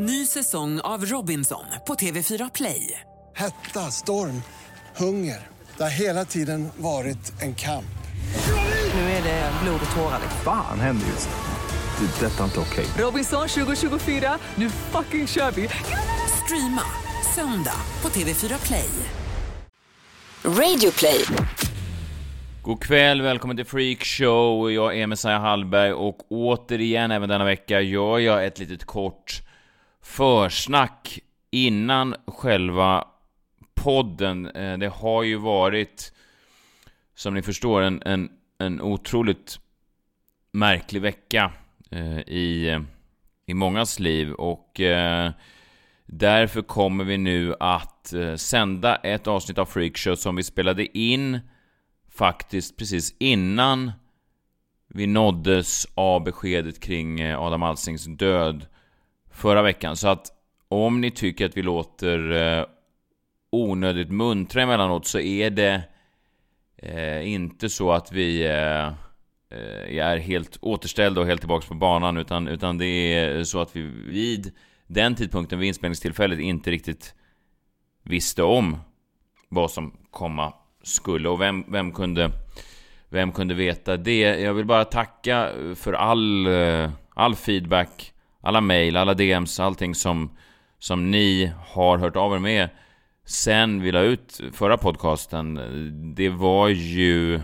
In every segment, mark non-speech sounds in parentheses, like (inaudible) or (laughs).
Ny säsong av Robinson på TV4 Play. Hetta, storm, hunger. Det har hela tiden varit en kamp. Nu är det blod och tårar. Fan händer just nu. Det. är Detta är inte okej. Robinson 2024, nu fucking kör vi! Streama söndag på TV4 Play. Radio play. God kväll, välkommen till Freak Show. Jag är Messiah Hallberg och återigen även denna vecka gör jag ett litet kort försnack innan själva podden. Eh, det har ju varit, som ni förstår, en, en, en otroligt märklig vecka eh, i, i mångas liv och eh, därför kommer vi nu att sända ett avsnitt av Freakshow som vi spelade in faktiskt precis innan vi nåddes av beskedet kring Adam Alsings död förra veckan. Så att om ni tycker att vi låter eh, onödigt muntra emellanåt så är det eh, inte så att vi eh, eh, är helt återställda och helt tillbaka på banan utan, utan det är så att vi vid den tidpunkten, vid inspelningstillfället, inte riktigt visste om vad som komma skulle. Och vem, vem kunde vem kunde veta det? Jag vill bara tacka för all, eh, all feedback, alla mail, alla DMs, allting som, som ni har hört av er med sen vi la ut förra podcasten. Det var ju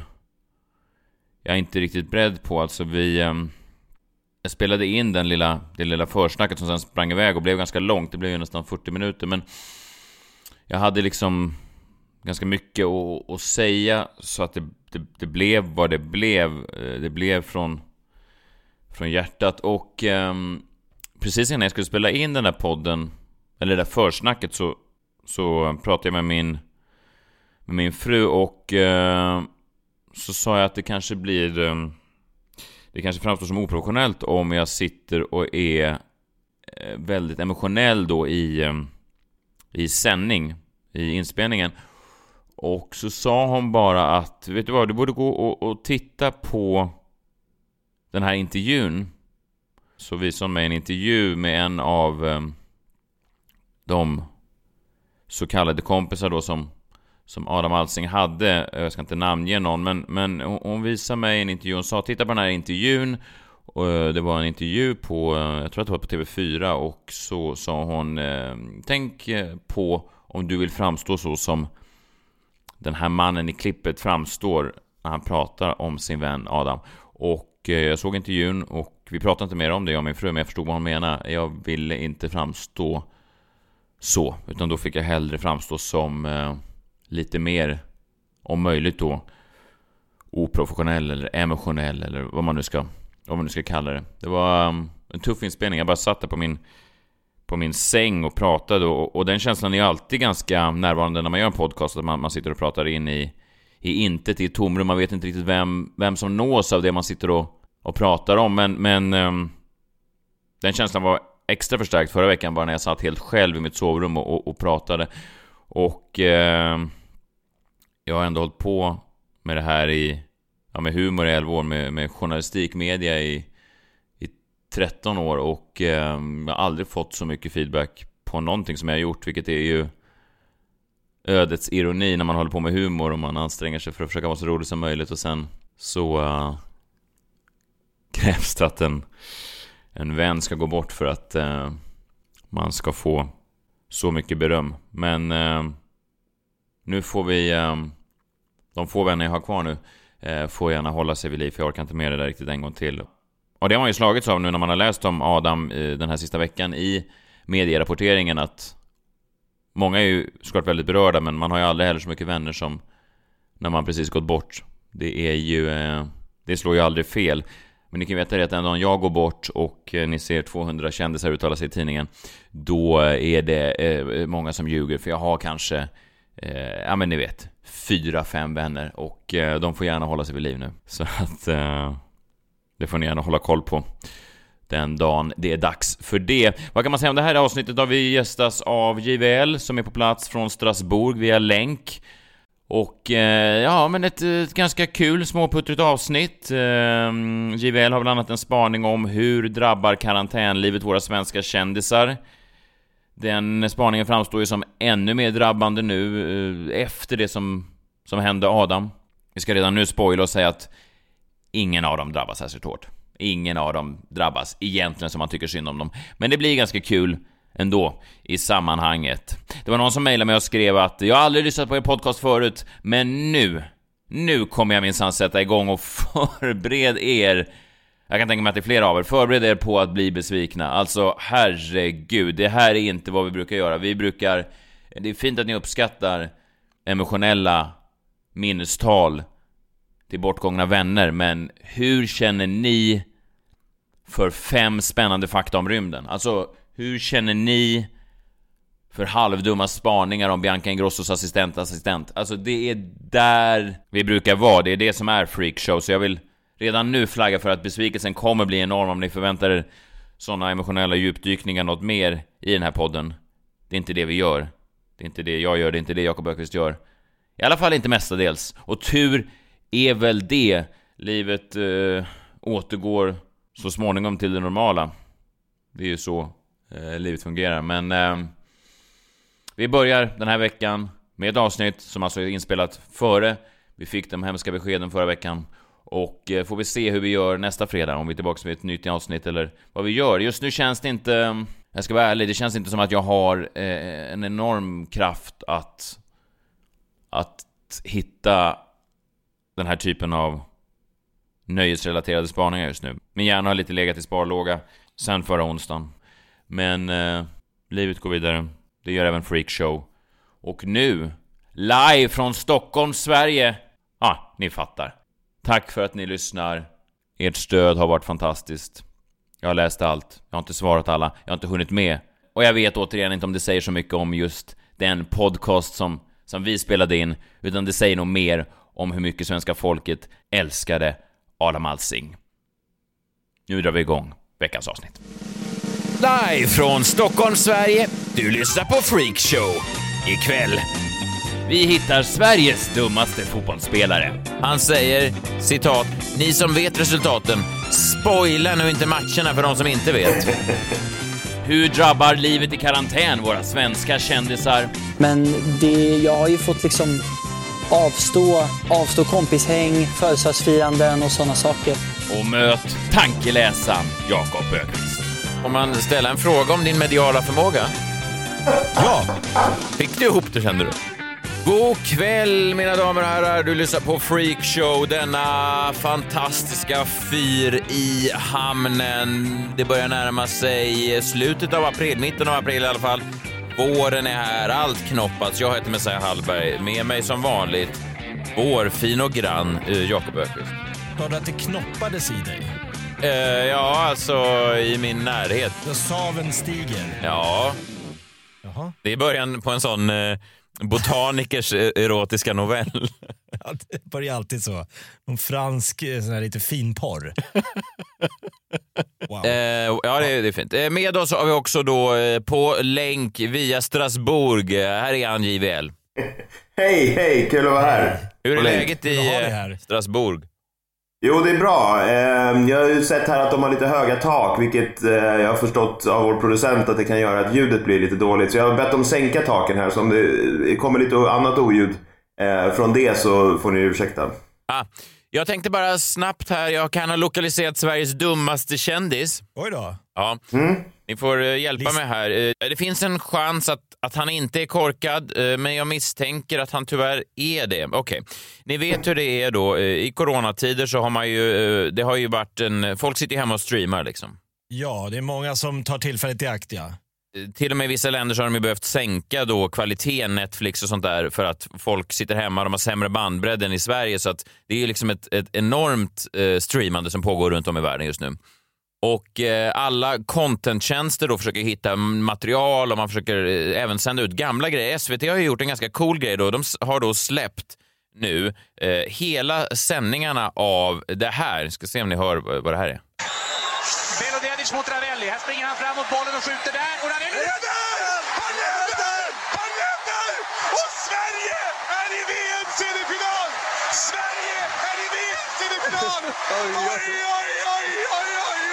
jag är inte riktigt beredd på. Alltså vi... Ehm, jag spelade in den lilla, det lilla försnacket som sen sprang iväg och blev ganska långt. Det blev ju nästan 40 minuter, men jag hade liksom ganska mycket att, att säga så att det, det, det, blev vad det blev. Eh, det blev från, från hjärtat och um, precis innan jag skulle spela in den där podden, eller det där försnacket, så, så pratade jag med min, med min fru och eh, så sa jag att det kanske blir... Eh, det kanske framstår som oprofessionellt om jag sitter och är eh, väldigt emotionell då i, i sändning, i inspelningen. Och så sa hon bara att, vet du vad, du borde gå och, och titta på den här intervjun. Så visade hon mig en intervju med en av eh, de så kallade kompisar då som, som Adam Alsing hade. Eh, jag ska inte namnge någon, men, men hon visade mig en intervju. Hon sa titta på den här intervjun. Och eh, det var en intervju på, eh, jag tror att det var på TV4 och så sa hon ehm, eh, Tänk på om du vill framstå så som den här mannen i klippet framstår när han pratar om sin vän Adam. Och eh, jag såg intervjun och vi pratade inte mer om det, jag och min fru, men jag förstod vad hon menade. Jag ville inte framstå så, utan då fick jag hellre framstå som eh, lite mer, om möjligt då, oprofessionell eller emotionell eller vad man nu ska, vad man nu ska kalla det. Det var um, en tuff inspelning. Jag bara satt där på min på min säng och pratade och, och den känslan är ju alltid ganska närvarande när man gör en podcast, att man, man sitter och pratar in i, i intet, i ett tomrum, man vet inte riktigt vem, vem som nås av det man sitter och, och pratar om, men, men ehm, den känslan var extra förstärkt förra veckan bara när jag satt helt själv i mitt sovrum och, och, och pratade. Och eh, jag har ändå hållit på med det här i, ja, med humor i 11 år, med, med journalistik, media i 13 år och eh, jag har aldrig fått så mycket feedback på någonting som jag har gjort, vilket är ju ödets ironi när man håller på med humor och man anstränger sig för att försöka vara så rolig som möjligt och sen så uh, krävs det att en, en vän ska gå bort för att eh, man ska få så mycket beröm. Men eh, nu får vi, Eh, de få vänner jag har kvar nu, eh, får gärna hålla sig vid liv för jag orkar inte med det där riktigt en gång till. Och det har man ju slagits av nu när man har läst om Adam eh, den här sista veckan i medierapporteringen att Många är ju såklart väldigt berörda men man har ju aldrig heller så mycket vänner som när man precis gått bort. Det är ju... Eh, det slår ju aldrig fel. Men ni kan veta det att den dagen jag går bort och eh, ni ser 200 kändisar uttala sig i tidningen Då eh, är det eh, många som ljuger för jag har kanske eh, Ja men ni vet Fyra, fem vänner och de får gärna hålla sig vid liv nu. Så att det får ni gärna hålla koll på den dagen det är dags för det. Vad kan man säga om det här avsnittet? Då vi gästas av JVL som är på plats från Strasbourg via länk. Och eh, ja, men ett, ett, ganska kul småputtrigt avsnitt. Eh, JVL har bland annat en spaning om hur drabbar karantänlivet våra svenska kändisar. Den spaningen framstår ju som ännu mer drabbande nu eh, efter det som, som hände Adam. Vi ska redan nu spoila och säga att ingen av dem drabbas särskilt hårt. Ingen av dem drabbas egentligen som man tycker synd om dem. Men det blir ganska kul ändå i sammanhanget. Det var någon som mejlade mig och skrev att jag har aldrig lyssnat på er podcast förut, men nu, nu kommer jag minsann sätta igång och (laughs) förbered er jag kan tänka mig att det är flera av er. Förbered er på att bli besvikna. Alltså, herregud, det här är inte vad vi brukar göra. Vi brukar... Det är fint att ni uppskattar emotionella minnestal till bortgångna vänner, men hur känner ni för fem spännande fakta om rymden? Alltså, hur känner ni för halvdumma spaningar om Bianca Ingrossos assistent, assistent? Alltså, det är där vi brukar vara. Det är det som är freakshow, så jag vill redan nu flagga för att besvikelsen kommer bli enorm om ni förväntar er sådana emotionella djupdykningar något mer i den här podden. Det är inte det vi gör. Det är inte det jag gör, det är inte det Jakob Öqvist gör. I alla fall inte mestadels. Och tur är väl det. Livet eh, återgår så småningom till det normala. Det är ju så eh, livet fungerar. Men eh, vi börjar den här veckan med ett avsnitt som alltså är inspelat före vi fick de hemska beskeden förra veckan. Och eh, får vi se hur vi gör nästa fredag, om vi är tillbaka med ett nytt avsnitt eller vad vi gör. Just nu känns det inte, ehm, jag ska vara ärlig, det känns inte som att jag har eh, en enorm kraft att, att hitta den här typen av nöjesrelaterade spaningar just nu. Min hjärna har lite legat i sparlåga sen förra onsdagen. Men eh, livet går vidare. Det gör även Freakshow. Och nu, live från Stockholm, Sverige. Ja, ah, ni fattar. Tack för att ni lyssnar. Ert stöd har varit fantastiskt. Jag har läst allt. Jag har inte svarat alla. Jag har inte hunnit med. Och jag vet återigen inte om det säger så mycket om just den podcast som, som vi spelade in, utan det säger nog mer om hur mycket svenska folket älskade Adam Alsing. Nu drar vi igång veckans avsnitt. Live från Stockholm, Sverige. Du lyssnar på Freakshow. Ikväll vi hittar Sveriges dummaste fotbollsspelare. Han säger citat, ni som vet resultaten, spoila nu inte matcherna för de som inte vet. (laughs) Hur drabbar livet i karantän våra svenska kändisar? Men det, jag har ju fått liksom avstå, avstå kompishäng, födelsedagsfiranden och sådana saker. Och möt tankeläsaren Jakob Öqvist. Om man ställer en fråga om din mediala förmåga? Ja. Fick du ihop det kände du? God kväll mina damer och herrar. Du lyssnar på Freakshow, denna fantastiska fyr i hamnen. Det börjar närma sig slutet av april, mitten av april i alla fall. Våren är här, allt knoppats. Jag heter Messiah Hallberg. Med mig som vanligt, vår fin och grann uh, Jakob Öqvist. Sa du att det knoppades i dig? Uh, ja, alltså i min närhet. Saven stiger? Ja. Jaha. Det är början på en sån uh, botanikers e- erotiska novell. (laughs) Ja, det börjar alltid så. Någon fransk, eh, sån här lite finporr. Wow. Eh, ja, det är, det är fint. Eh, med oss har vi också då eh, på länk via Strasbourg. Här är han JVL. (laughs) Hej, hej, kul att vara här. Hur är läget i Strasbourg? Jo, det är bra. Ehm, jag har ju sett här att de har lite höga tak, vilket eh, jag har förstått av vår producent att det kan göra att ljudet blir lite dåligt. Så jag har bett dem sänka taken här, så om det kommer lite annat oljud eh, från det så får ni ursäkta. Ah, jag tänkte bara snabbt här, jag kan ha lokaliserat Sveriges dummaste kändis. Oj då. Ja. Mm. Ni får eh, hjälpa mig här. Det finns en chans att att han inte är korkad, eh, men jag misstänker att han tyvärr är det. Okej, okay. ni vet hur det är då. Eh, I coronatider så har man ju, eh, det har ju varit en, folk sitter hemma och streamar liksom. Ja, det är många som tar tillfället i akt, ja. Till och med i vissa länder så har de ju behövt sänka då kvaliteten Netflix och sånt där för att folk sitter hemma, de har sämre bandbredd än i Sverige så att det är liksom ett, ett enormt eh, streamande som pågår runt om i världen just nu. Och eh, alla contenttjänster då försöker hitta material och man försöker eh, även sända ut gamla grejer. SVT har ju gjort en ganska cool grej då. De har då släppt nu eh, hela sändningarna av det här. Ska se om ni hör vad det här är. Belodedic mot Ravelli. Här springer mot bollen och skjuter där. Och Ravelli... Han leder! Han leder! Och Sverige är i VM-semifinal! Sverige är i VM-semifinal! Oj, oj, oj, oj, oj!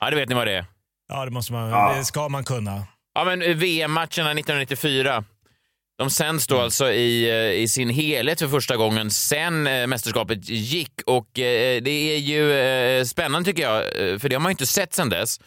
Ja, det vet ni vad det är. Ja, det måste man. Ja. Det ska man kunna. Ja, men eh, VM-matcherna 1994, de sänds då alltså i, eh, i sin helhet för första gången sen eh, mästerskapet gick. Och eh, det är ju spännande tycker jag, för det har man ju inte sett sen dess.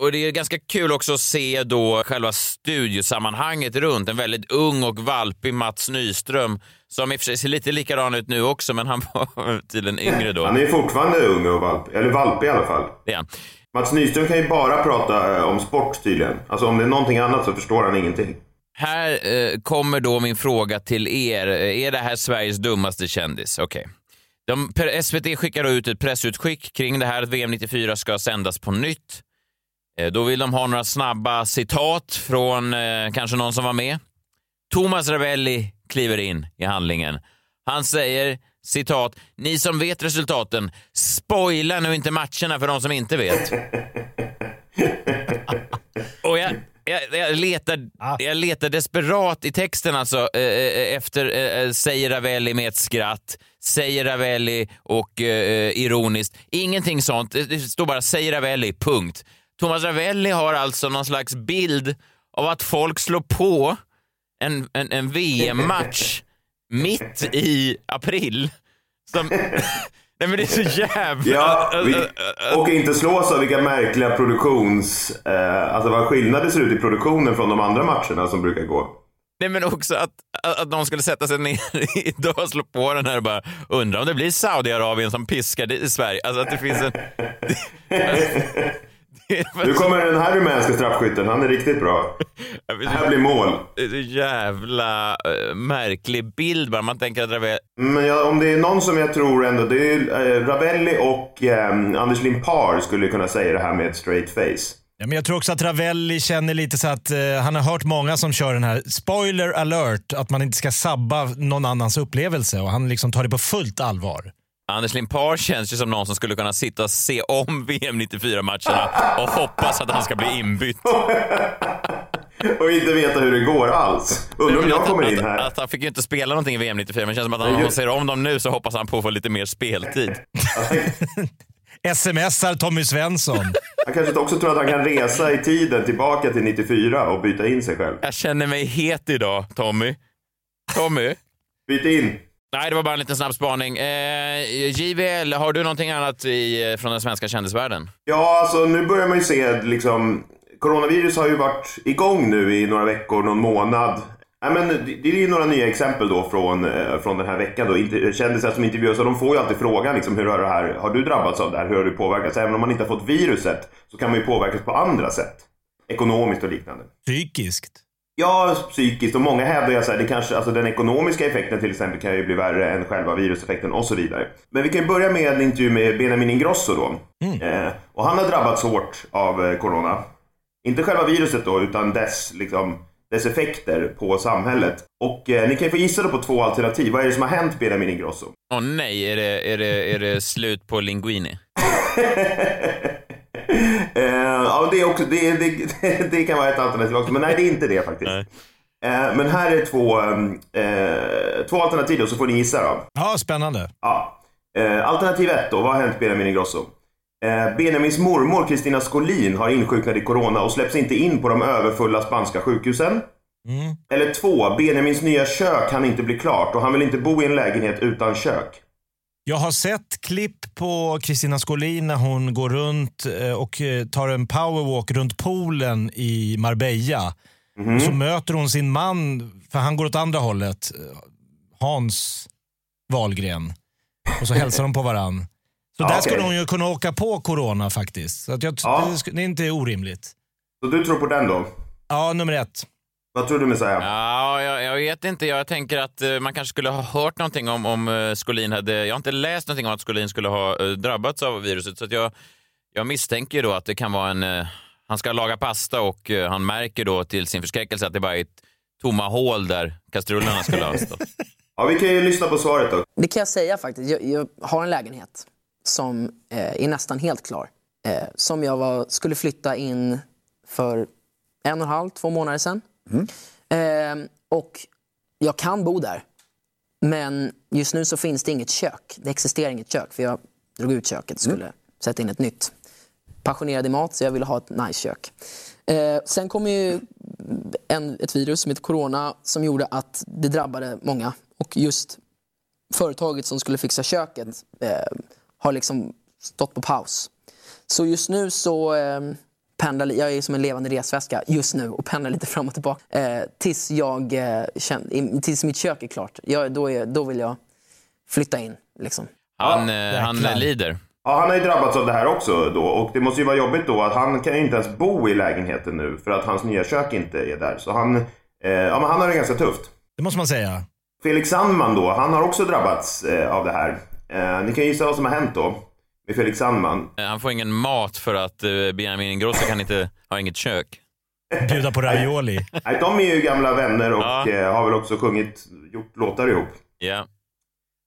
Och det är ganska kul också att se då själva studiosammanhanget runt. En väldigt ung och valpig Mats Nyström, som i och för sig ser lite likadan ut nu också, men han var (laughs) tydligen yngre då. Han är ju fortfarande ung och valpig, eller valpig i alla fall. Han. Mats Nyström kan ju bara prata om sport tydligen. Alltså om det är någonting annat så förstår han ingenting. Här eh, kommer då min fråga till er. Eh, Är det här Sveriges dummaste kändis? Okej. De, per- SVT skickar ut ett pressutskick kring det här att VM 94 ska sändas på nytt. Eh, då vill de ha några snabba citat från eh, kanske någon som var med. Thomas Ravelli kliver in i handlingen. Han säger citat, ni som vet resultaten, spoila nu inte matcherna för de som inte vet. (laughs) Och jag, jag, jag, letar, jag letar desperat i texten alltså eh, eh, efter, eh, säger Ravelli med ett skratt, säger Ravelli och eh, ironiskt. Ingenting sånt. Det det står bara säger Ravelli, punkt. Thomas Ravelli har alltså någon slags bild av att folk slår på en, en, en VM-match mitt i april. Som, (laughs) nej men det är så jävla... Ja, vi, och inte slås av vilka märkliga produktions... Eh, alltså vad skillnader ser ut i produktionen från de andra matcherna som brukar gå. Nej men också att, att de skulle sätta sig ner (laughs) idag och slå på den här och bara undra om det blir Saudiarabien som piskar i Sverige. Alltså att det finns en... (laughs) (laughs) Nu (laughs) kommer den här rumänska straffskytten, han är riktigt bra. Det här blir mål. Det är så jävla eh, märklig bild bara. Man tänker att Ravelli... Men ja, om det är någon som jag tror ändå, det är eh, Ravelli och eh, Anders Limpar skulle kunna säga det här med ett straight face. Ja, men jag tror också att Ravelli känner lite så att eh, han har hört många som kör den här spoiler alert, att man inte ska sabba någon annans upplevelse och han liksom tar det på fullt allvar. Anders Limpar känns ju som någon som skulle kunna sitta och se om VM 94-matcherna och hoppas att han ska bli inbytt. (laughs) Och inte veta hur det går alls. Undrar om jag Att- kommer in att, här. Att han fick ju inte spela någonting i VM 94, men det känns som att han, om han ser om dem nu så hoppas han på att få lite mer speltid. (laughs) Smsar Tommy Svensson. Han kanske också tror att han kan resa i tiden tillbaka till 94 och byta in sig själv. Jag känner mig het idag, Tommy. Tommy? Byt in. Nej, det var bara en liten snabb spaning. Eh, JVL, har du någonting annat i, eh, från den svenska kändisvärlden? Ja, alltså nu börjar man ju se liksom... Coronavirus har ju varit igång nu i några veckor, någon månad. Nej, men det det är ju några nya exempel då från, eh, från den här veckan. Då. Kändisar som intervjuas, de får ju alltid frågan liksom, hur har, det här, har du drabbats av det här? Hur har du påverkats? Även om man inte har fått viruset så kan man ju påverkas på andra sätt. Ekonomiskt och liknande. Psykiskt. Ja, psykiskt. Och många hävdar ju att det kanske, alltså den ekonomiska effekten till exempel kan ju bli värre än själva viruseffekten och så vidare. Men vi kan ju börja med en intervju med Benjamin Ingrosso då. Eh, och han har drabbats hårt av eh, corona. Inte själva viruset då, utan dess, liksom, dess effekter på samhället. Och eh, ni kan ju få gissa då på två alternativ. Vad är det som har hänt Benjamin Ingrosso? Åh nej, är det, är, det, är det slut på Linguini? (laughs) Det, är också, det, det, (laughs) det kan vara ett alternativ också, men nej, det är inte det faktiskt. Nej. Eh, men här är två, eh, två alternativ då, så får ni gissa då. Ja, spännande. Ja. Eh, alternativ ett då, vad har hänt Benjamin Ingrosso? Eh, Benjamins mormor Kristina Skolin har insjuknat i corona och släpps inte in på de överfulla spanska sjukhusen. Eller två, Benjamins nya kök kan inte bli klart och han vill inte bo i en lägenhet utan kök. Jag har sett klipp på Kristina Skolin när hon går runt eh, och eh, tar en powerwalk runt poolen i Marbella. Och så möter hon sin man, för han går åt andra hållet, eh, Hans Wahlgren. Och så hälsar de på varann. Så Ja, där skulle hon ju kunna åka på corona faktiskt. Så att jag, Ja. det är inte orimligt. Så du tror på den då? Ja, nummer ett. Vad tror du Messiah? Ja, jag, jag vet inte. Jag tänker att eh, man kanske skulle ha hört någonting om, om eh, Skolin hade... Jag har inte läst någonting om att Skolin skulle ha eh, drabbats av viruset, så att jag, jag misstänker då att det kan vara en... Han ska laga pasta och han märker då till sin förskräckelse att det bara är ett tomma hål där kastrullerna skulle ha (laughs) stått. Ja, vi kan ju lyssna på svaret då. Det kan jag säga faktiskt. Jag, jag har en lägenhet som eh, är nästan helt klar. Eh, som jag var, skulle flytta in för en och en halv, två månader sedan. Eh, och jag kan bo där. Men just nu så finns det inget kök. Det existerar inget kök för jag drog ut köket och skulle sätta in ett nytt. passionerad i mat så jag ville ha ett nice kök. Eh, sen kom ju en, ett virus som heter corona som gjorde att det drabbade många. Och just företaget som skulle fixa köket eh, har liksom stått på paus. Så just nu så eh, pendlar jag är som en levande resväska just nu och pendlar lite fram och tillbaka eh, tills, jag, eh, känner, tills mitt kök är klart. Jag, då, är, då vill jag flytta in. Liksom. Han, eh, han lider. Ja, han har ju drabbats av det här också då och det måste ju vara jobbigt då att han kan ju inte ens bo i lägenheten nu för att hans nya kök inte är där. Så han, eh, ja, men han har det ganska tufft. Det måste man säga. Felix Sandman då, han har också drabbats eh, av det här. Eh, ni kan gissa vad som har hänt då med Felix Sandman. Eh, Han får ingen mat för att eh, Benjamin Ingrosso kan inte, (laughs) har inget kök. Bjuda på ravioli. Nej, de är ju gamla vänner och Ja. eh, har väl också sjungit, gjort låtar ihop. Ja.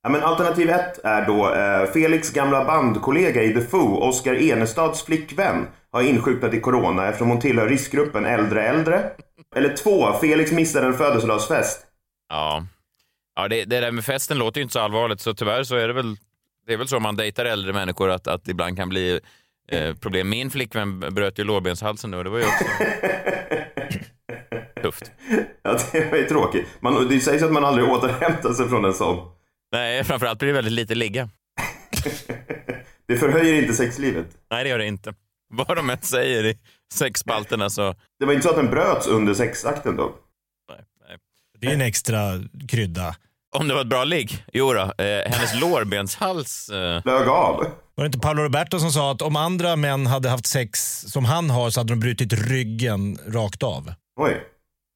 Ja, men alternativ ett är då eh, Felix gamla bandkollega i The Foo, Oscar Enestads flickvän, har insjuknat i corona eftersom hon tillhör riskgruppen äldre äldre. Eller två, Felix missade en födelsedagsfest. Ja, ja det, det där med festen låter ju inte så allvarligt, så tyvärr så är det väl, det är väl så om man dejtar äldre människor att, att det ibland kan bli eh, problem. Min flickvän bröt ju lårbenshalsen nu och det var ju också (laughs) tufft. Ja, det var ju tråkigt. Man, det sägs att man aldrig återhämtar sig från en sån. Nej, framförallt blir det väldigt lite ligga. (laughs) Det förhöjer inte sexlivet. Nej, det gör det inte. Vad de än säger i sexspalterna så... Det var inte så att den bröts under sexakten då? Nej, nej. Det är en extra krydda. Om det var ett bra ligg? Jo då, eh, hennes lårbenshals... Eh, Flög av? Var det inte Paolo Roberto som sa att om andra män hade haft sex som han har så hade de brutit ryggen rakt av? Oj.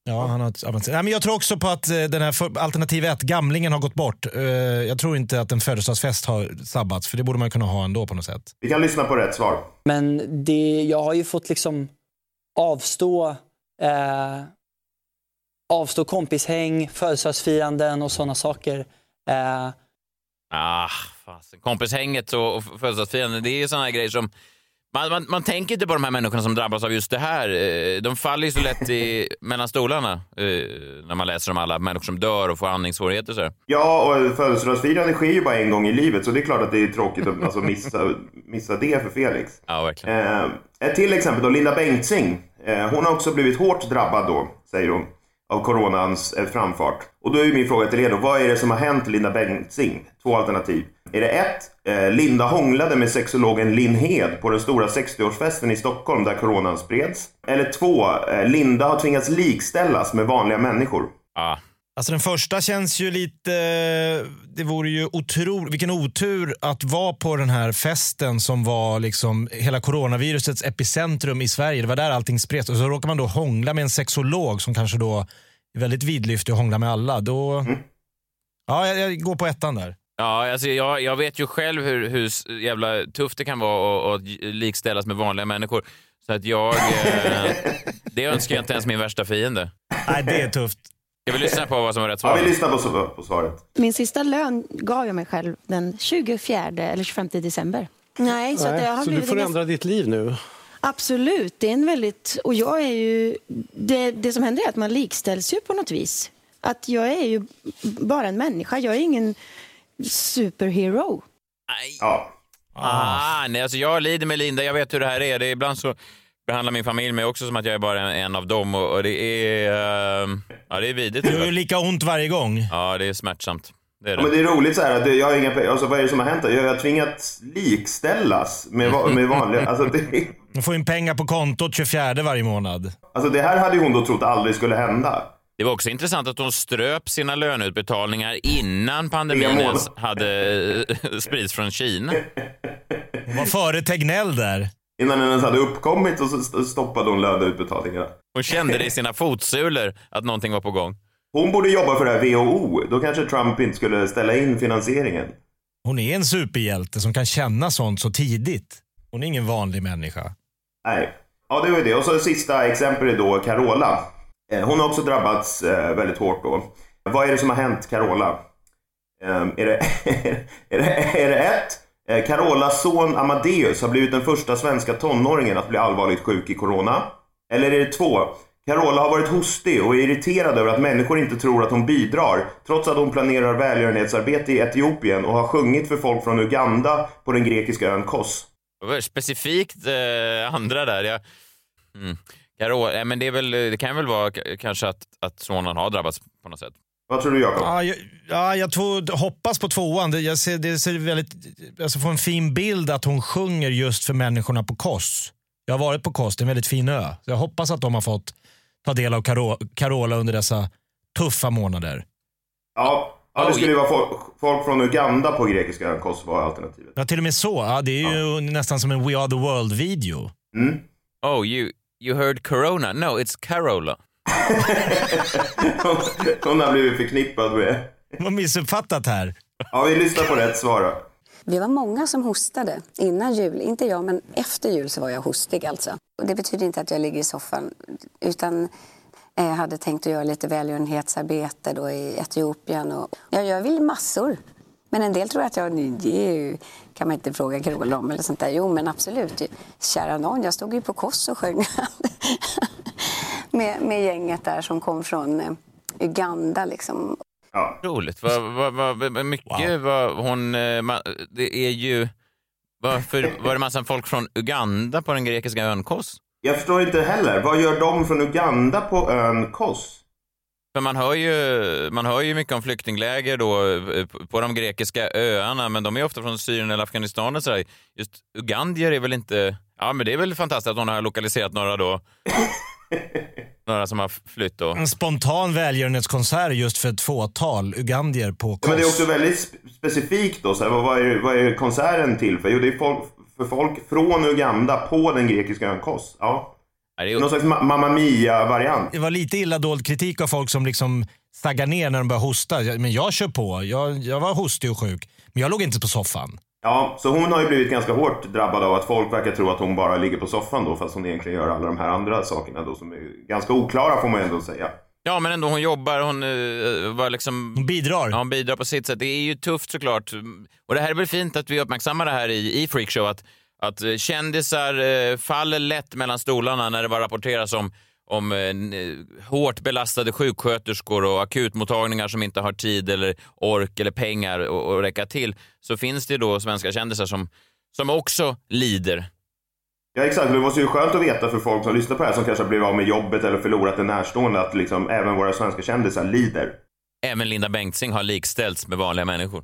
Ja, han har Nej, men Jag tror också på att eh, den här alternativ 1, gamlingen har gått bort. Eh, Jag tror inte att en födelsedagsfest har sabbats, för det borde man kunna ha ändå på något sätt. Vi kan lyssna på rätt svar. Men det, jag har ju fått liksom avstå, eh, avstå kompishäng, födelsedagsfiranden och sådana saker. Eh, Ah, fasen. Kompishänget och, och födelsedagsfirande, det är såna här grejer som... Man, man, man tänker inte på de här människorna som drabbas av just det här. Eh, De faller ju så lätt i, (laughs) mellan stolarna eh, när man läser om alla människor som dör och får andningssvårigheter. Så. Ja, och födelsedagsfirande sker ju bara en gång i livet så det är klart att det är tråkigt att alltså, missa, missa det för Felix. Ja, verkligen. Eh, ett till exempel då, Linda Bengtzing. Eh, hon har också blivit hårt drabbad då, säger hon, av coronans eh, framfart. Och då är min fråga till er då, vad är det som har hänt Linda Bengtzing? Två alternativ. Är det ett, eh, Linda hånglade med sexologen Linn Hed på den stora 60-årsfesten i Stockholm där coronan spreds? Eller två, eh, Linda har tvingats likställas med vanliga människor. Ah, Alltså den första känns ju lite... Det vore ju otroligt... Vilken otur att vara på den här festen som var liksom hela coronavirusets epicentrum i Sverige. Det var där allting spreds. Och så råkar man då hångla med en sexolog som kanske då är väldigt vidlyftig och hånglar med alla. Då... Ja, jag, jag går på ettan där. Ja, alltså jag, jag vet ju själv hur, hur jävla tufft det kan vara att, att likställas med vanliga människor. Så att jag... Eh, (laughs) det önskar jag inte ens min värsta fiende. Nej, det är tufft. Ska vi lyssna på vad som var rätt Ja, svar? vi lyssnar på, på svaret. Min sista lön gav jag mig själv den 24 eller 25 december. Nej, så, att jag har så du får ändra ditt liv nu? Absolut, det är en väldigt... Och jag är ju... Det, det som händer är att man likställs ju på något vis. Att jag är ju bara en människa, jag är ingen superhero. Ja. Ah, nej, alltså jag lider med Linda, jag vet hur det här är. Det är ibland så behandlar min familj mig också som att jag är bara en, av dem och, och det är... eh, ja, det är vidrigt. Det gör lika ont varje gång. Ja, det är smärtsamt. Det är Ja, men det. det är roligt så här att jag har inga. Alltså vad är det som har hänt? Jag har tvingats likställas med, med vanliga... (laughs) Alltså det, Man får in pengar på kontot 24 varje månad. alltså det här hade hon då trott aldrig skulle hända. Det var också intressant att hon ströp sina löneutbetalningar innan pandemin ens hade eh, (laughs) spridits från Kina. Hon var före Tegnell där. Innan den ens hade uppkommit och så st- stoppade hon löneutbetalningarna. Hon kände det i sina fotsulor att någonting var på gång. Hon borde jobba för det här WHO. Då kanske Trump inte skulle ställa in finansieringen. Hon är en superhjälte som kan känna sånt så tidigt. Hon är ingen vanlig människa. Nej. Ja, det var ju det. Och så sista exempel är då Carola. Eh, Hon har också drabbats eh, väldigt hårt då. Vad är det som har hänt Carola? Eh, Är det, (laughs) är det, är det ett? Eh, Carolas son Amadeus har blivit den första svenska tonåringen att bli allvarligt sjuk i corona. Eller är det två? Carola har varit hostig och är irriterad över att människor inte tror att hon bidrar trots att hon planerar välgörenhetsarbete i Etiopien och har sjungit för folk från Uganda på den grekiska ön Kos. Specifikt eh, andra där. Jag, mm. Carola, men det, är väl, det kan väl vara kanske att, att sonen har drabbats på något sätt. Vad tror du Jakob? Ja, jag, ja, jag tror, hoppas på tvåan. Det, jag ser, det ser väldigt, alltså får en fin bild att hon sjunger just för människorna på Kos. Jag har varit på Kos, det är en väldigt fin ö. Så jag hoppas att de har fått ta del av Caro, Carola under dessa tuffa månader. Ja, ja det skulle ju vara folk, folk från Uganda på grekiska ön Kos var alternativet. Ja, till och med så. Ja, det är ju nästan som en We Are The World-video. Oh, you, you heard corona? No, it's Carola. Hon har blivit förknippad med... Vad missuppfattat här. Ja, vi lyssnar på rätt svar då. Vi var många som hostade innan jul. Inte jag, men efter jul så var jag hostig alltså. Och det betyder inte att jag ligger i soffan, utan jag hade tänkt att göra lite välgörenhetsarbete då i Etiopien. Och jag gör väl massor. Men en del tror att jag, det kan man inte fråga Carola om eller sånt där. Jo, men absolut. Kära någon, jag stod ju på Kos och sjöng (laughs) med, med gänget där som kom från eh, Uganda liksom. Roligt. Vad, vad, vad, vad mycket vad hon... eh, ma- Det är ju... Varför (laughs) var det massa folk från Uganda på den grekiska ön Kos? Jag förstår inte heller. Vad gör de från Uganda på ön Kos? För man hör, ju, man hör ju mycket om flyktingläger då eh, på de grekiska öarna, men de är ofta från Syrien eller Afghanistan och sådär. Just ugandier är väl inte... Ja, men det är väl fantastiskt att hon har lokaliserat några då. (laughs) (laughs) några som har flytt då. En spontan välgörenhetskonsert just för ett fåtal ugandier på Kos. men det är också väldigt sp- specifikt då. Så här, vad, är, vad är konserten till för? Jo, det är folk, för folk från Uganda på den grekiska ön Kos. Ja. Det är Någon slags ma- Mamma Mia-variant. Det var lite illa dold kritik av folk som liksom staggar ner när de börjar hosta. Jag- Men jag kör på. Jag, jag var hostig och sjuk. Men jag låg inte på soffan. Ja, så hon har ju blivit ganska hårt drabbad av att folk verkar tro att hon bara ligger på soffan då fast hon egentligen gör alla de här andra sakerna då som är ganska oklara får man ändå säga. Ja, men ändå hon jobbar, hon uh, var liksom... Hon bidrar. Ja, hon bidrar på sitt sätt. Det är ju tufft såklart. Och det här är väl fint att vi uppmärksammar det här i, i Freakshow, att, att eh, kändisar eh, faller lätt mellan stolarna när det bara rapporteras om om eh, n- hårt belastade sjuksköterskor och akutmottagningar som inte har tid eller ork eller pengar att räcka till, så finns det då svenska kändisar som, som också lider. Ja exakt, det måste ju skönt att veta för folk som lyssnar på det här som kanske har blivit av med jobbet eller förlorat en närstående att liksom även våra svenska kändisar lider. Även Linda Bengtzing har likställts med vanliga människor.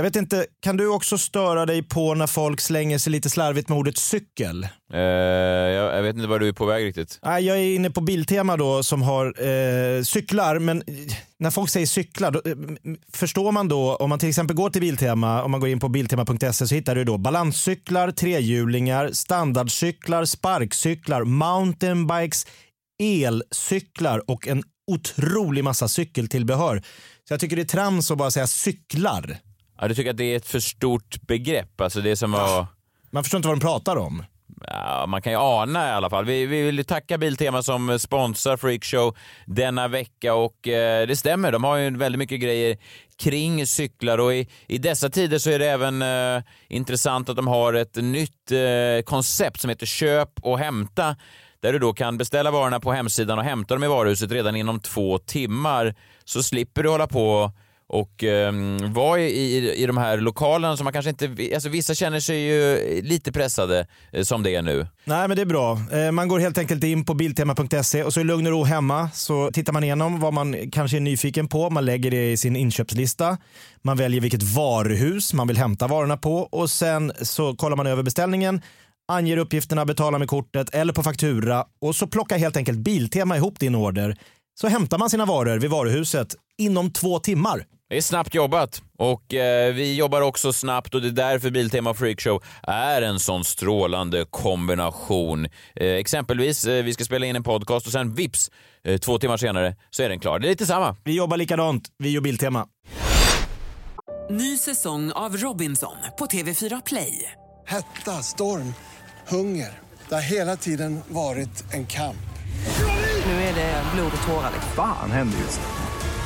Jag vet inte, kan du också störa dig på när folk slänger sig lite slarvigt med ordet cykel? Eh, jag, jag vet inte var du är på väg riktigt. Nej, Jag är inne på Biltema då som har eh, cyklar, men eh, när folk säger cyklar, då, eh, förstår man då, om man till exempel går till Biltema, om man går in på biltema.se så hittar du då balanscyklar, trehjulingar, standardcyklar, sparkcyklar, mountainbikes, elcyklar och en otrolig massa cykeltillbehör. Så jag tycker det är trams att bara säga cyklar. Ja, du tycker att det är ett för stort begrepp? Alltså det som var... Man förstår inte vad de pratar om. Ja, man kan ju ana i alla fall. Vi, vi vill tacka Biltema som sponsrar Freakshow denna vecka och eh, det stämmer, de har ju väldigt mycket grejer kring cyklar och i, i dessa tider så är det även eh, intressant att de har ett nytt eh, koncept som heter Köp och hämta där du då kan beställa varorna på hemsidan och hämta dem i varuhuset redan inom två timmar så slipper du hålla på och eh, vara i, i, i de här lokalerna som man kanske inte... Alltså vissa känner sig ju lite pressade eh, som det är nu. Nej, men det är bra. Eh, Man går helt enkelt in på biltema.se och så i lugn och ro hemma så tittar man igenom vad man kanske är nyfiken på. Man lägger det i sin inköpslista. Man väljer vilket varuhus man vill hämta varorna på och sen så kollar man över beställningen, anger uppgifterna, betalar med kortet eller på faktura och så plockar helt enkelt Biltema ihop din order. Så hämtar man sina varor vid varuhuset inom två timmar. Det är snabbt jobbat och eh, vi jobbar också snabbt och det är därför Biltema Freakshow är en sån strålande kombination. Eh, exempelvis, eh, vi ska spela in en podcast och sen vips, eh, två timmar senare så är den klar. Det är lite samma. Vi jobbar likadant, vi och Biltema. Ny säsong av Robinson på TV4 Play. Hetta, storm, hunger. Det har hela tiden varit en kamp. Nu är det blod och tårar. Fan händer just nu.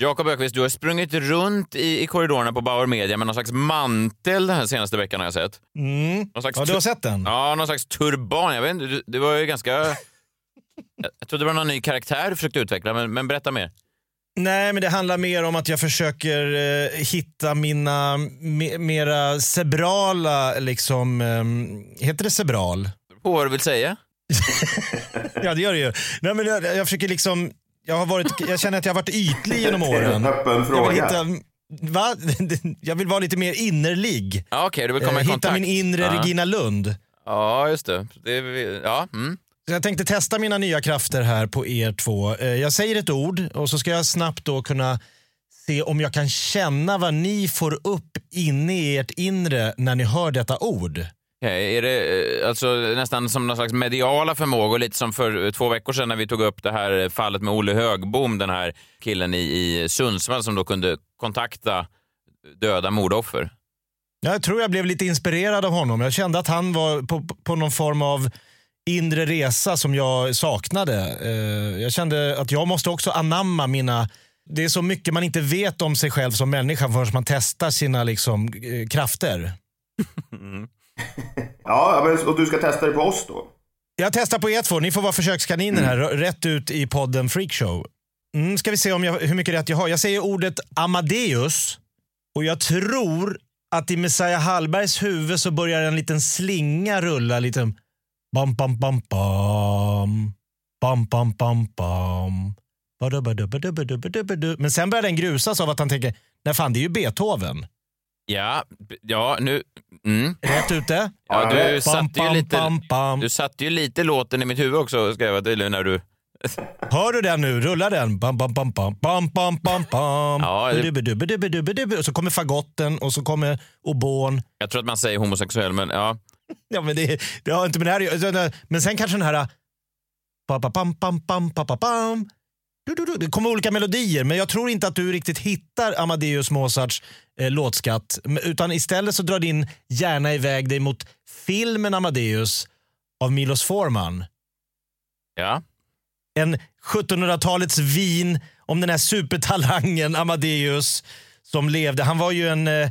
Jakob Ökvist, du har sprungit runt i, i korridorerna på Bauer Media med någon slags mantel den här senaste veckan har jag sett. Mm. Någon slags Ja, du har sett den? Ja, någon slags turban. Jag vet inte, det var ju ganska... (laughs) jag jag trodde det var någon ny karaktär du försökte utveckla, men, men berätta mer. Nej, men det handlar mer om att jag försöker eh, hitta mina me, mera cebrala, liksom, ehm, heter det cebral? På vad du vill säga? (laughs) ja, det gör det ju. Nej, men jag, jag försöker liksom, jag, har varit, jag känner att jag har varit ytlig genom åren. Öppen Jag fråga. vill, hitta, va? (laughs) jag vill vara lite mer innerlig. Ja, Okej, du vill komma i Eh, hitta kontakt. min inre ja. Regina Lund. Ja, just det. det ja, mm. Så jag tänkte testa mina nya krafter här på er två. Eh, Jag säger ett ord och så ska jag snabbt då kunna se om jag kan känna vad ni får upp inne i ert inre när ni hör detta ord. Okej, är det eh, alltså nästan som någon slags mediala förmågor, lite som för eh, två veckor sedan när vi tog upp det här eh, fallet med Olle Högbom, den här killen i, i Sundsvall som då kunde kontakta döda mordoffer? Jag tror jag blev lite inspirerad av honom. Jag kände att han var på, på någon form av inre resa som jag saknade. Jag kände att jag måste också anamma mina... Det är så mycket man inte vet om sig själv som människa förrän man testar sina liksom, krafter. (laughs) (laughs) Ja, men, och du ska testa det på oss då? Jag testar på er två. Ni får vara försökskaniner här, rätt ut i podden Freakshow. Mm, ska vi se om jag, hur mycket rätt jag har. Jag säger ordet Amadeus och jag tror att i Messiah Hallbergs huvud så börjar en liten slinga rulla. Lite bam, bam, bam, bam. Bam, bam, bam, bam. Badabadabadabadabadabadu. Men sen börjar den grusas av att han tänker, nej fan det är ju Beethoven. Ja, ja nu... Mm. Rätt ute. Ja, du Bam, satte ju lite, bam, bam. du satte ju lite låten i mitt huvud också, ska jag vara tydlig, när du... Hör du den nu? Rullar den? Bam, bam, bam, bam, bam, bam, bam, bam. Ja, det-. Och så kommer fagotten och så kommer obon. Jag tror att man säger homosexuell, men ja. Ja, men det, det har inte med det här. Men sen kanske den här... pa, pa, pam, pam, pam, pa, pa, pam. Det kommer olika melodier, men jag tror inte att du riktigt hittar Amadeus Mozarts eh, låtskatt. Utan istället så drar din hjärna iväg dig mot filmen Amadeus av Milos Forman. Ja. En 1700-talets vin om den här supertalangen Amadeus som levde. Han var ju en, eh,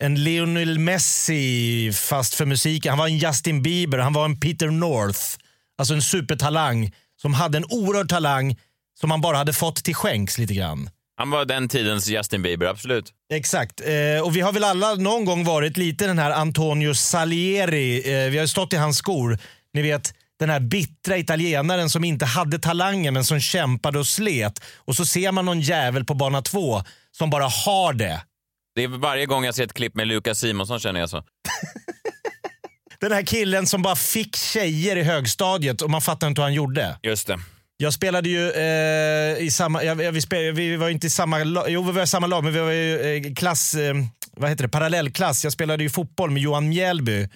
en Lionel Messi fast för musiken. Han var en Justin Bieber, han var en Peter North. Alltså en supertalang som hade en oerhörd talang som han bara hade fått till skänks lite grann. Han var den tidens Justin Bieber, absolut. Exakt. Eh, och vi har väl alla någon gång varit lite den här Antonio Salieri. Eh, vi har stått i hans skor. Ni vet, den här bittra italienaren som inte hade talangen men som kämpade och slet. Och så ser man någon jävel på bana två som bara har det. Det är varje gång jag ser ett klipp med Lukas Simonsson känner jag så. (laughs) Den här killen som bara fick tjejer i högstadiet och man fattar inte hur han gjorde. Just det. Jag spelade ju eh, i samma, jag, jag, vi, spel, vi var inte i samma lag, jo vi var i samma lag men vi var ju eh, klass, eh, vad heter det, parallellklass. Jag spelade ju fotboll med Johan Mjällby.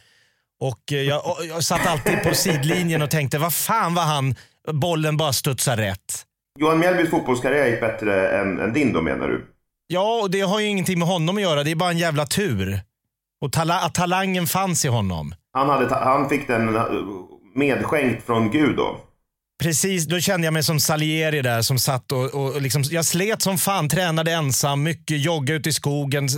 Och eh, jag, och jag satt alltid på sidlinjen och tänkte, vad fan var han, bollen bara studsar rätt. Johan Mjällbys fotbollskarriär gick bättre än, än din då menar du? Ja, och det har ju ingenting med honom att göra, det är bara en jävla tur. Och tala, att talangen fanns i honom. Han, hade han fick den eh, medskänkt från Gud då? Precis, då kände jag mig som Salieri där som satt och, och, liksom, jag slet som fan, tränade ensam, mycket jogga ute i skogen,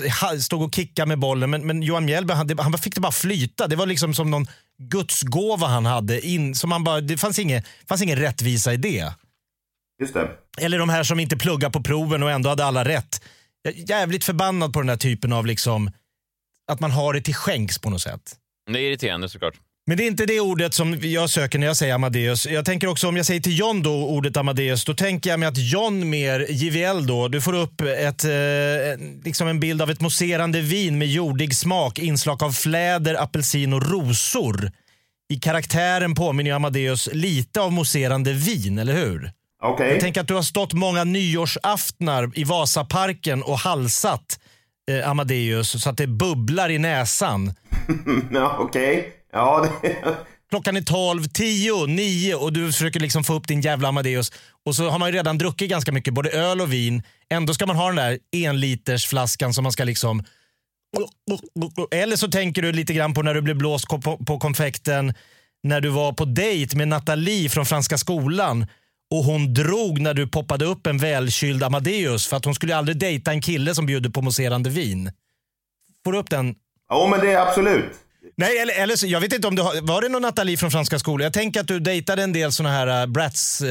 stod och kickade med bollen. Men, men Johan Mjällby, han, han fick det bara flyta. Det var liksom som någon gudsgåva han hade. In, som han bara, det fanns, inget, fanns ingen rättvisa i det. Just det. Eller de här som inte pluggar på proven och ändå hade alla rätt. Jag är jävligt förbannad på den här typen av liksom, att man har det till skänks på något sätt. Det är irriterande såklart. Men det är inte det ordet som jag söker när jag säger Amadeus. Jag tänker också om jag säger till John då ordet Amadeus, då tänker jag mig att John mer JVL då, du får upp ett, eh, liksom en bild av ett mousserande vin med jordig smak, inslag av fläder, apelsin och rosor. I karaktären påminner ju Amadeus lite av mousserande vin, eller hur? Okej. Jag tänker att du har stått många nyårsaftnar i Vasaparken och halsat eh, Amadeus så att det bubblar i näsan. (laughs) ja, okej. Ja, det... (laughs) Klockan är 12, 10, 9 och du försöker liksom få upp din jävla Amadeus. Och så har man ju redan druckit ganska mycket, både öl och vin. Ändå ska man ha den där enlitersflaskan som man ska liksom... Eller så tänker du lite grann på när du blev blåst på, på konfekten när du var på dejt med Nathalie från Franska skolan och hon drog när du poppade upp en välkyld Amadeus för att hon skulle aldrig dejta en kille som bjuder på mousserande vin. Får du upp den? Ja, men det är absolut. Nej, eller, eller så, jag vet inte om du har, var det någon Nathalie från Franska skolan? Jag tänker att du dejtade en del såna här uh, brats... Uh,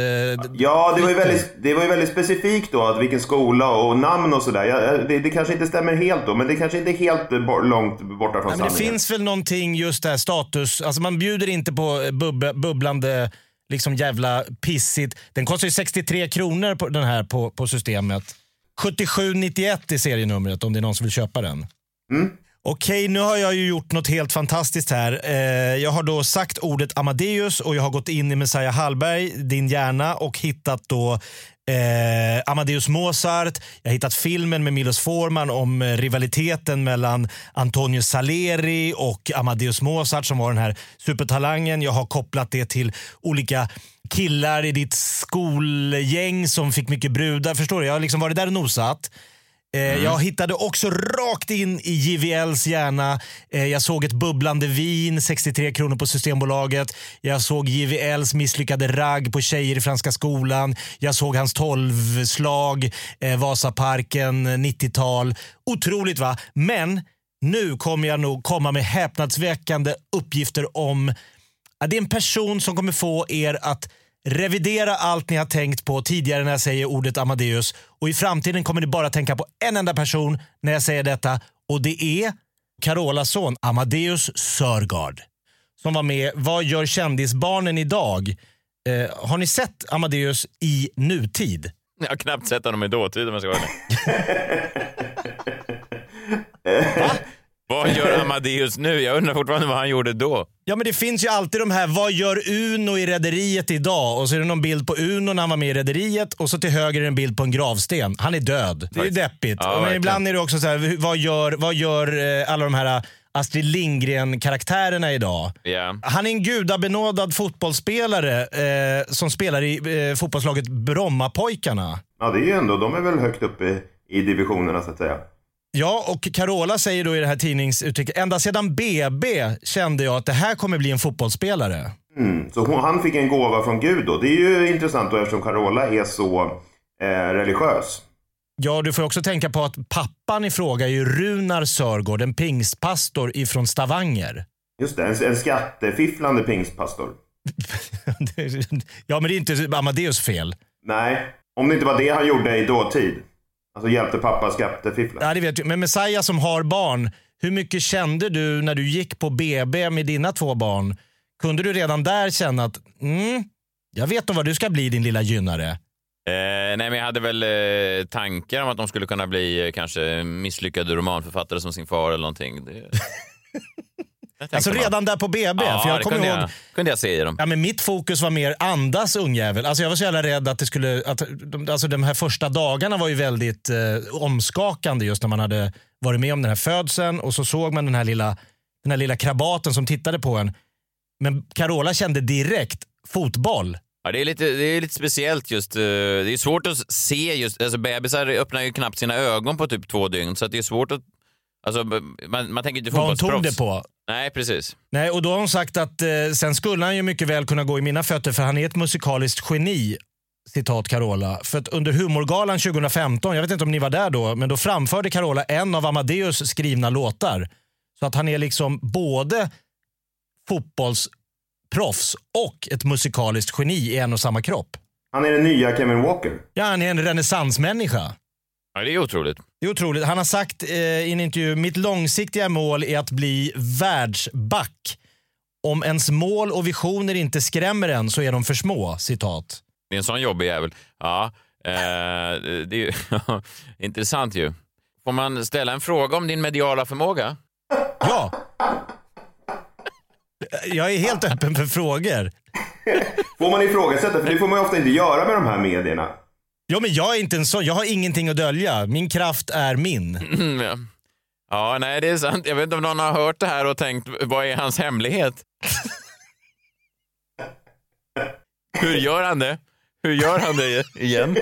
ja, det var, ju väldigt, det var ju väldigt specifikt då, att vilken skola och namn och sådär. Ja, det, det kanske inte stämmer helt då, men det kanske inte är helt bo- långt borta från Ja, men det sanningen. finns väl någonting just där status, alltså man bjuder inte på bub bubblande liksom jävla pissigt. Den kostar ju 63 kronor på den här på, på systemet. 7791 är serienumret om det är någon som vill köpa den. Mm. Okej, nu har jag ju gjort något helt fantastiskt här. Eh, jag har då sagt ordet Amadeus och jag har gått in i Messiah Hallberg, din hjärna och hittat då eh, Amadeus Mozart. Jag har hittat filmen med Milos Forman om eh, rivaliteten mellan Antonio Saleri och Amadeus Mozart som var den här supertalangen. Jag har kopplat det till olika killar i ditt skolgäng som fick mycket brudar. Förstår du? Jag har liksom varit där och nosat. Eh, Jag hittade också rakt in i JVLs hjärna. Eh, jag såg ett bubblande vin, 63 kronor på Systembolaget. Jag såg JVLs misslyckade ragg på tjejer i Franska skolan. Jag såg hans tolvslag, eh, Vasaparken, 90-tal. Otroligt va? Men nu kommer jag nog komma med häpnadsväckande uppgifter om att det är en person som kommer få er att revidera allt ni har tänkt på tidigare när jag säger ordet Amadeus. Och i framtiden kommer ni bara tänka på en enda person när jag säger detta. Och det är Carolas son Amadeus Sörgard. Som var med Vad gör kändisbarnen idag? Eh, har ni sett Amadeus i nutid? Jag har knappt sett honom i dåtid om jag ska vara ärlig. (laughs) Vad gör (laughs) Amadeus nu? Jag undrar fortfarande vad han gjorde då. Ja men det finns ju alltid de här, vad gör Uno i Rederiet idag? Och så är det någon bild på Uno när han var med i Rederiet och så till höger är det en bild på en gravsten. Han är död. Det är ju deppigt. Ja, men verkligen. ibland är det också så här, vad gör, vad gör eh, alla de här Astrid Lindgren-karaktärerna idag? Ja. Han är en gudabenådad fotbollsspelare eh, som spelar i eh, fotbollslaget Brommapojkarna. Ja, det är ju ändå, de är väl högt uppe i divisionerna så att säga. Ja, och Carola säger då i det här tidningsuttrycket, ända sedan BB kände jag att det här kommer bli en fotbollsspelare. Mm. Så hon, han fick en gåva från Gud då. Det är ju intressant då eftersom Carola är så eh, religiös. Ja, du får också tänka på att pappan i fråga är ju Runar Sörgård, en pingstpastor ifrån Stavanger. Just det, en, en skattefifflande pingstpastor. (laughs) ja, men det är inte Amadeus fel. Nej, om det inte var det han gjorde i dåtid. Alltså hjälpte pappa skattefiffla. Ja, det vet jag. Men Messiah som har barn, hur mycket kände du när du gick på BB med dina två barn? Kunde du redan där känna att mm, jag vet nog vad du ska bli din lilla gynnare? Eh, nej, men jag hade väl eh, tankar om att de skulle kunna bli eh, kanske misslyckade romanförfattare som sin far eller någonting. Det... (laughs) Alltså redan där på BB. Ja, för jag kommer kunde ihåg, jag, kunde jag se i dem. Ja, men mitt fokus var mer andas ungjävel. Alltså jag var så jävla rädd att det skulle... Att, alltså de här första dagarna var ju väldigt eh, omskakande just när man hade varit med om den här födseln och så såg man den här lilla, den här lilla krabaten som tittade på en. Men Carola kände direkt fotboll. Ja, det, är lite, det är lite speciellt just. eh, Det är svårt att se just, alltså bebisar öppnar ju knappt sina ögon på typ två dygn så det är svårt att, alltså man, man tänker inte Vad hon tog fotbollsproffs. det på. Nej, precis. Nej, och då har hon sagt att eh, sen skulle han ju mycket väl kunna gå i mina fötter för han är ett musikaliskt geni. Citat Carola. För att under humorgalan 2015, jag vet inte om ni var där då, men då framförde Carola en av Amadeus skrivna låtar. Så att han är liksom både fotbollsproffs och ett musikaliskt geni i en och samma kropp. Han är den nya Kevin Walker. Ja, han är en renässansmänniska. Ja, det är otroligt. Det är otroligt. Han har sagt eh, i en intervju, mitt långsiktiga mål är att bli världsback. Om ens mål och visioner inte skrämmer en så är de för små. Citat. Det är en sån jobbig jävel. Ja, eh, det är ju (laughs) intressant ju. Får man ställa en fråga om din mediala förmåga? Ja. Jag är helt öppen för frågor. (laughs) Får man ifrågasätta? För det får man ju ofta inte göra med de här medierna. Ja, men jag är inte en sån. Jag har ingenting att dölja. Min kraft är min. (clears throat) Ja. Ja, nej, det är sant. Jag vet inte om någon har hört det här och tänkt, vad är hans hemlighet? (laughs) Hur gör han det? Hur gör han det igen?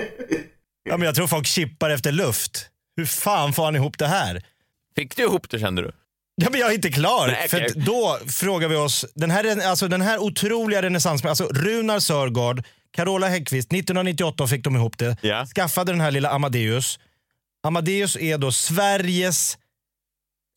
Ja, men jag tror folk chippar efter luft. Hur fan får han ihop det här? Fick du ihop det kände du? Ja, men jag är inte klar. Nej, För att då frågar vi oss, den här, alltså, den här otroliga renässansen, alltså Runar Sörgård, Carola Häggkvist, 1998 fick de ihop det. Ja. Skaffade den här lilla Amadeus. Amadeus är då Sveriges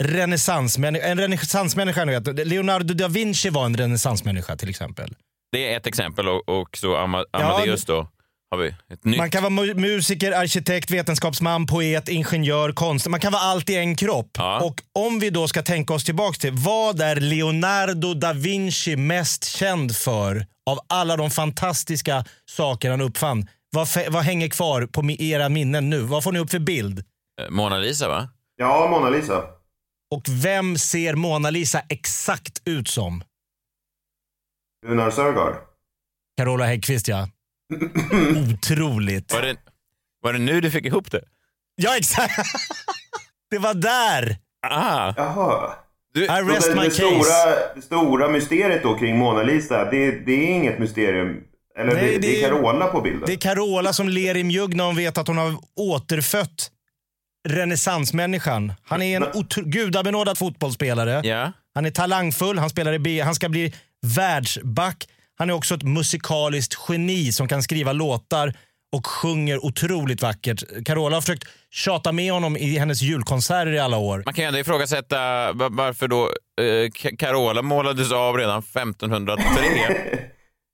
renässansmänniska. En renässansmänniska, ni vet. Leonardo da Vinci var en renässansmänniska till exempel. Det är ett exempel och, och så Ama- Amadeus då har vi ett nytt. Man kan vara mu- musiker, arkitekt, vetenskapsman, poet, ingenjör, konstnär. Man kan vara allt i en kropp. Och om vi då ska tänka oss tillbaka till vad är Leonardo da Vinci mest känd för av alla de fantastiska saker han uppfann? Vad, fe- vad hänger kvar på mi- era minnen nu? Vad får ni upp för bild? Eh, Mona Lisa va? Ja, Mona Lisa. Och vem ser Mona Lisa exakt ut som? Runar Sörgård. Carola Häggkvist ja. Otroligt. Var det, var det nu du fick ihop det? Ja exakt. (laughs) Det var där. Ah. Jaha. Du, I rest det, my det, case. stora, det stora mysteriet då kring Mona Lisa, det, det är inget mysterium. Eller Nej, det, det det är Carola på bilden. Det är Carola som ler i mjugg när hon vet att hon har återfött renässansmänniskan. Han är en gudabenådad fotbollsspelare. Ja. Han är talangfull, han spelar i B, han ska bli världsback. Han är också ett musikaliskt geni som kan skriva låtar och sjunger otroligt vackert. Carola har försökt tjata med honom i hennes julkonserter i alla år. Man kan ju ändå ifrågasätta va- varför då eh, Ca- Carola målades av redan 1503. (laughs)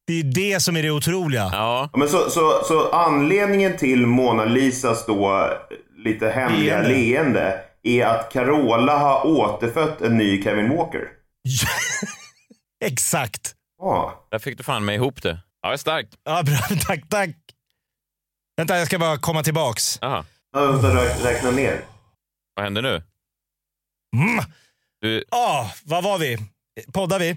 Det är det som är det otroliga. Ja. Men så, så, så anledningen till Mona Lisas då lite hemliga Leende. leende är att Carola har återfött en ny Kevin Walker. (laughs) Exakt. Ja. Där fick du fan med ihop det. Ja, det är starkt. Ja, bra. (laughs) Tack, tack. Vänta, jag ska bara komma tillbaks. Aha. Ska rä- räkna ner. Vad händer nu? Mm. Du, Ah, vad var vi? Poddar vi?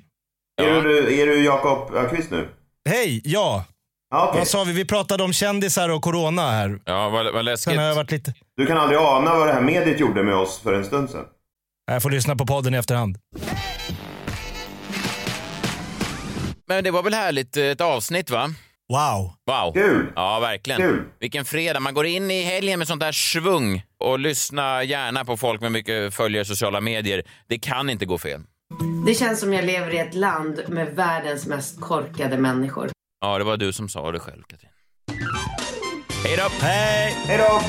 Är du, är du Jakob Öqvist nu? Hej, ja. Ja, okej. Vad sa vi? Vi pratade om kändisar och corona här. ja, vad, vad läskigt. Sen har jag varit lite... Du kan aldrig ana vad det här mediet gjorde med oss för en stund sedan. Jag får lyssna på podden i efterhand. Men det var väl härligt, eh, ett avsnitt va? Wow. Wow. Kul. Ja, verkligen. Kul. Vilken fredag. Man går in i helgen med sånt där svung och lyssna gärna på folk med mycket följare i sociala medier. Det kan inte gå fel. Det känns som jag lever i ett land med världens mest korkade människor. Ja, det var du som sa det själv, Katrin. Hej då! Hej! Hej då!